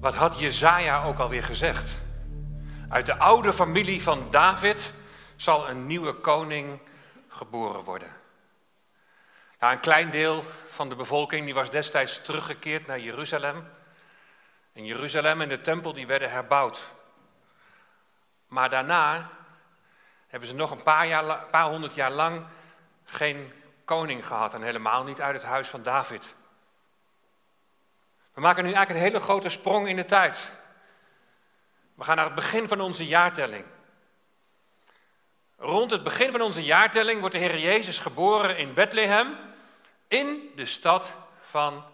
Wat had Jezaja ook alweer gezegd? Uit de oude familie van David zal een nieuwe koning geboren worden. Nou, een klein deel van de bevolking die was destijds teruggekeerd naar Jeruzalem. En Jeruzalem en de tempel die werden herbouwd. Maar daarna hebben ze nog een paar, jaar, paar honderd jaar lang geen koning gehad. En helemaal niet uit het huis van David. We maken nu eigenlijk een hele grote sprong in de tijd. We gaan naar het begin van onze jaartelling. Rond het begin van onze jaartelling wordt de Heer Jezus geboren in Bethlehem, in de stad van.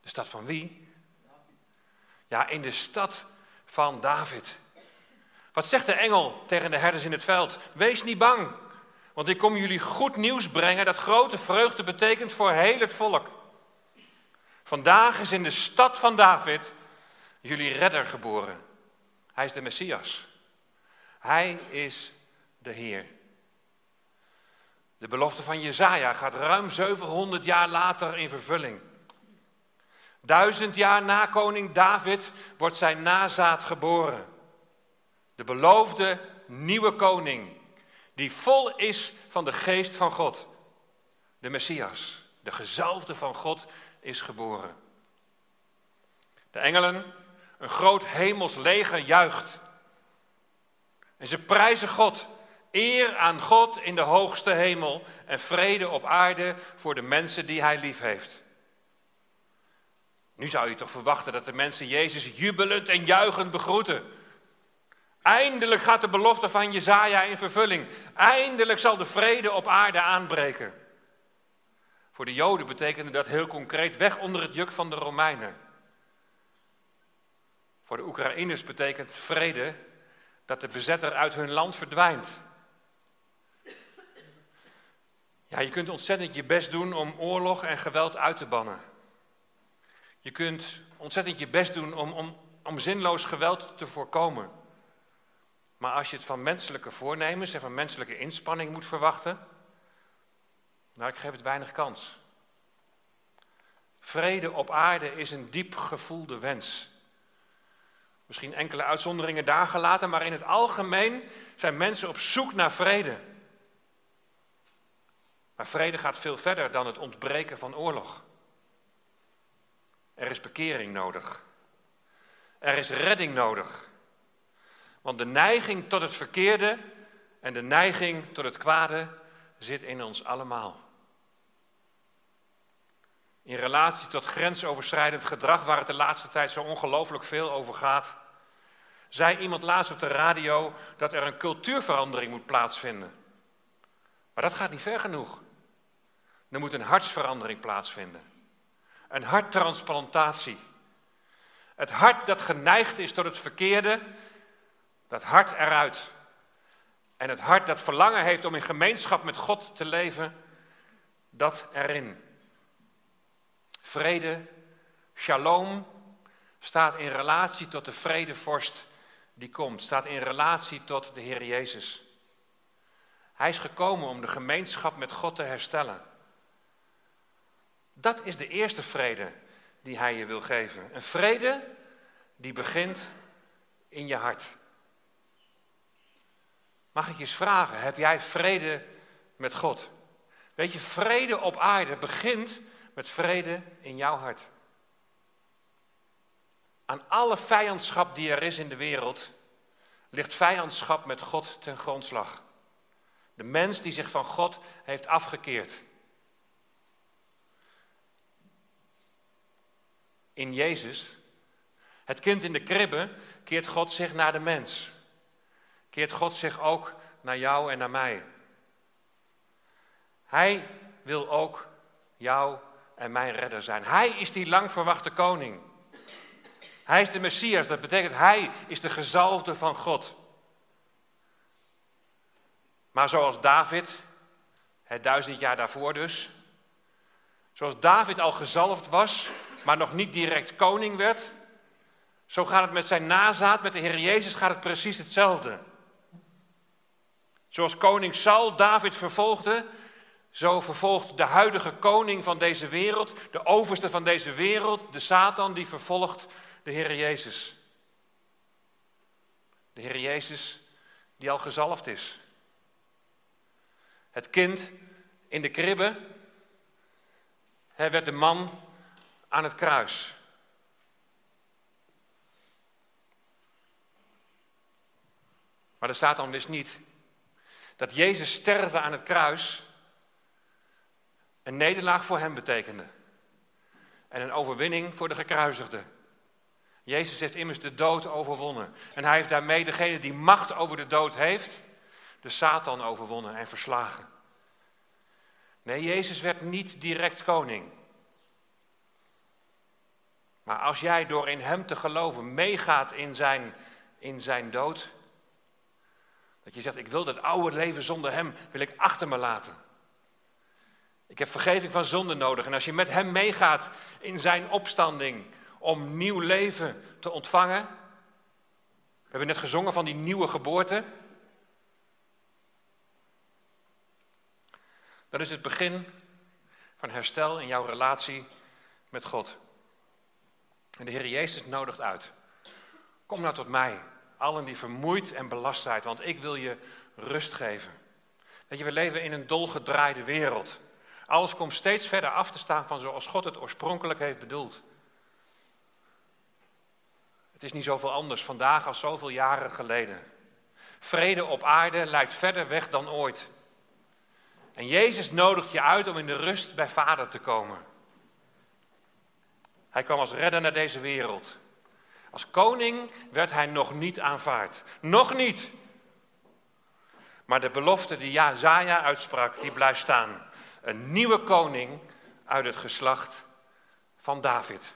De stad van wie? Ja, in de stad van David. Wat zegt de engel tegen de herders in het veld? Wees niet bang, want ik kom jullie goed nieuws brengen dat grote vreugde betekent voor heel het volk. Vandaag is in de stad van David jullie redder geboren. Hij is de Messias. Hij is de Heer. De belofte van Jezaja gaat ruim 700 jaar later in vervulling. Duizend jaar na koning David wordt zijn nazaat geboren. De beloofde nieuwe koning, die vol is van de geest van God. De Messias, de gezalfde van God, is geboren. De engelen, een groot hemels leger, juicht. En ze prijzen God. Eer aan God in de hoogste hemel en vrede op aarde voor de mensen die hij lief heeft. Nu zou je toch verwachten dat de mensen Jezus jubelend en juichend begroeten. Eindelijk gaat de belofte van Jezaja in vervulling. Eindelijk zal de vrede op aarde aanbreken. Voor de Joden betekende dat heel concreet weg onder het juk van de Romeinen. Voor de Oekraïners betekent vrede dat de bezetter uit hun land verdwijnt. Ja, je kunt ontzettend je best doen om oorlog en geweld uit te bannen. Je kunt ontzettend je best doen om, om, om zinloos geweld te voorkomen. Maar als je het van menselijke voornemens en van menselijke inspanning moet verwachten, nou, ik geef het weinig kans. Vrede op aarde is een diep gevoelde wens. Misschien enkele uitzonderingen daar gelaten, maar in het algemeen zijn mensen op zoek naar vrede. Maar vrede gaat veel verder dan het ontbreken van oorlog. Er is bekering nodig. Er is redding nodig. Want de neiging tot het verkeerde en de neiging tot het kwade zit in ons allemaal. In relatie tot grensoverschrijdend gedrag, waar het de laatste tijd zo ongelooflijk veel over gaat, zei iemand laatst op de radio dat er een cultuurverandering moet plaatsvinden. Maar dat gaat niet ver genoeg. Er moet een hartsverandering plaatsvinden. Een harttransplantatie. Het hart dat geneigd is tot het verkeerde, dat hart eruit. En het hart dat verlangen heeft om in gemeenschap met God te leven, dat erin. Vrede, shalom, staat in relatie tot de vredevorst die komt, staat in relatie tot de Heer Jezus. Hij is gekomen om de gemeenschap met God te herstellen. Dat is de eerste vrede die Hij je wil geven. Een vrede die begint in je hart. Mag ik je eens vragen, heb jij vrede met God? Weet je, vrede op aarde begint met vrede in jouw hart. Aan alle vijandschap die er is in de wereld ligt vijandschap met God ten grondslag. De mens die zich van God heeft afgekeerd. In Jezus, het kind in de kribbe, keert God zich naar de mens. Keert God zich ook naar jou en naar mij. Hij wil ook jou en mijn redder zijn. Hij is die lang verwachte koning. Hij is de Messias, dat betekent hij is de gezalfde van God. Maar zoals David, het duizend jaar daarvoor dus, zoals David al gezalfd was, maar nog niet direct koning werd, zo gaat het met zijn nazaat, met de Heer Jezus gaat het precies hetzelfde. Zoals koning Saul David vervolgde, Zo vervolgt de huidige koning van deze wereld, de overste van deze wereld, de Satan, die vervolgt de Heer Jezus. De Heer Jezus die al gezalfd is. Het kind in de kribbe, hij werd de man aan het kruis. Maar de Satan wist niet dat Jezus sterven aan het kruis een nederlaag voor hem betekende. En een overwinning voor de gekruisigde. Jezus heeft immers de dood overwonnen. En hij heeft daarmee degene die macht over de dood heeft, de Satan overwonnen en verslagen. Nee, Jezus werd niet direct koning. Maar als jij door in Hem te geloven meegaat in zijn, in zijn dood, dat je zegt, ik wil dat oude leven zonder Hem, wil ik achter me laten. Ik heb vergeving van zonde nodig. En als je met Hem meegaat in Zijn opstanding om nieuw leven te ontvangen. We hebben net gezongen van die nieuwe geboorte. Dat is het begin van herstel in jouw relatie met God. En de Heer Jezus nodigt uit. Kom nou tot mij, allen die vermoeid en belast zijn, want ik wil je rust geven. Weet je, we leven in een dolgedraaide wereld. Alles komt steeds verder af te staan van zoals God het oorspronkelijk heeft bedoeld. Het is niet zoveel anders vandaag als zoveel jaren geleden. Vrede op aarde lijkt verder weg dan ooit. En Jezus nodigt je uit om in de rust bij Vader te komen. Hij kwam als redder naar deze wereld. Als koning werd hij nog niet aanvaard. Nog niet. Maar de belofte die Jazaja uitsprak, die blijft staan. Een nieuwe koning uit het geslacht van David.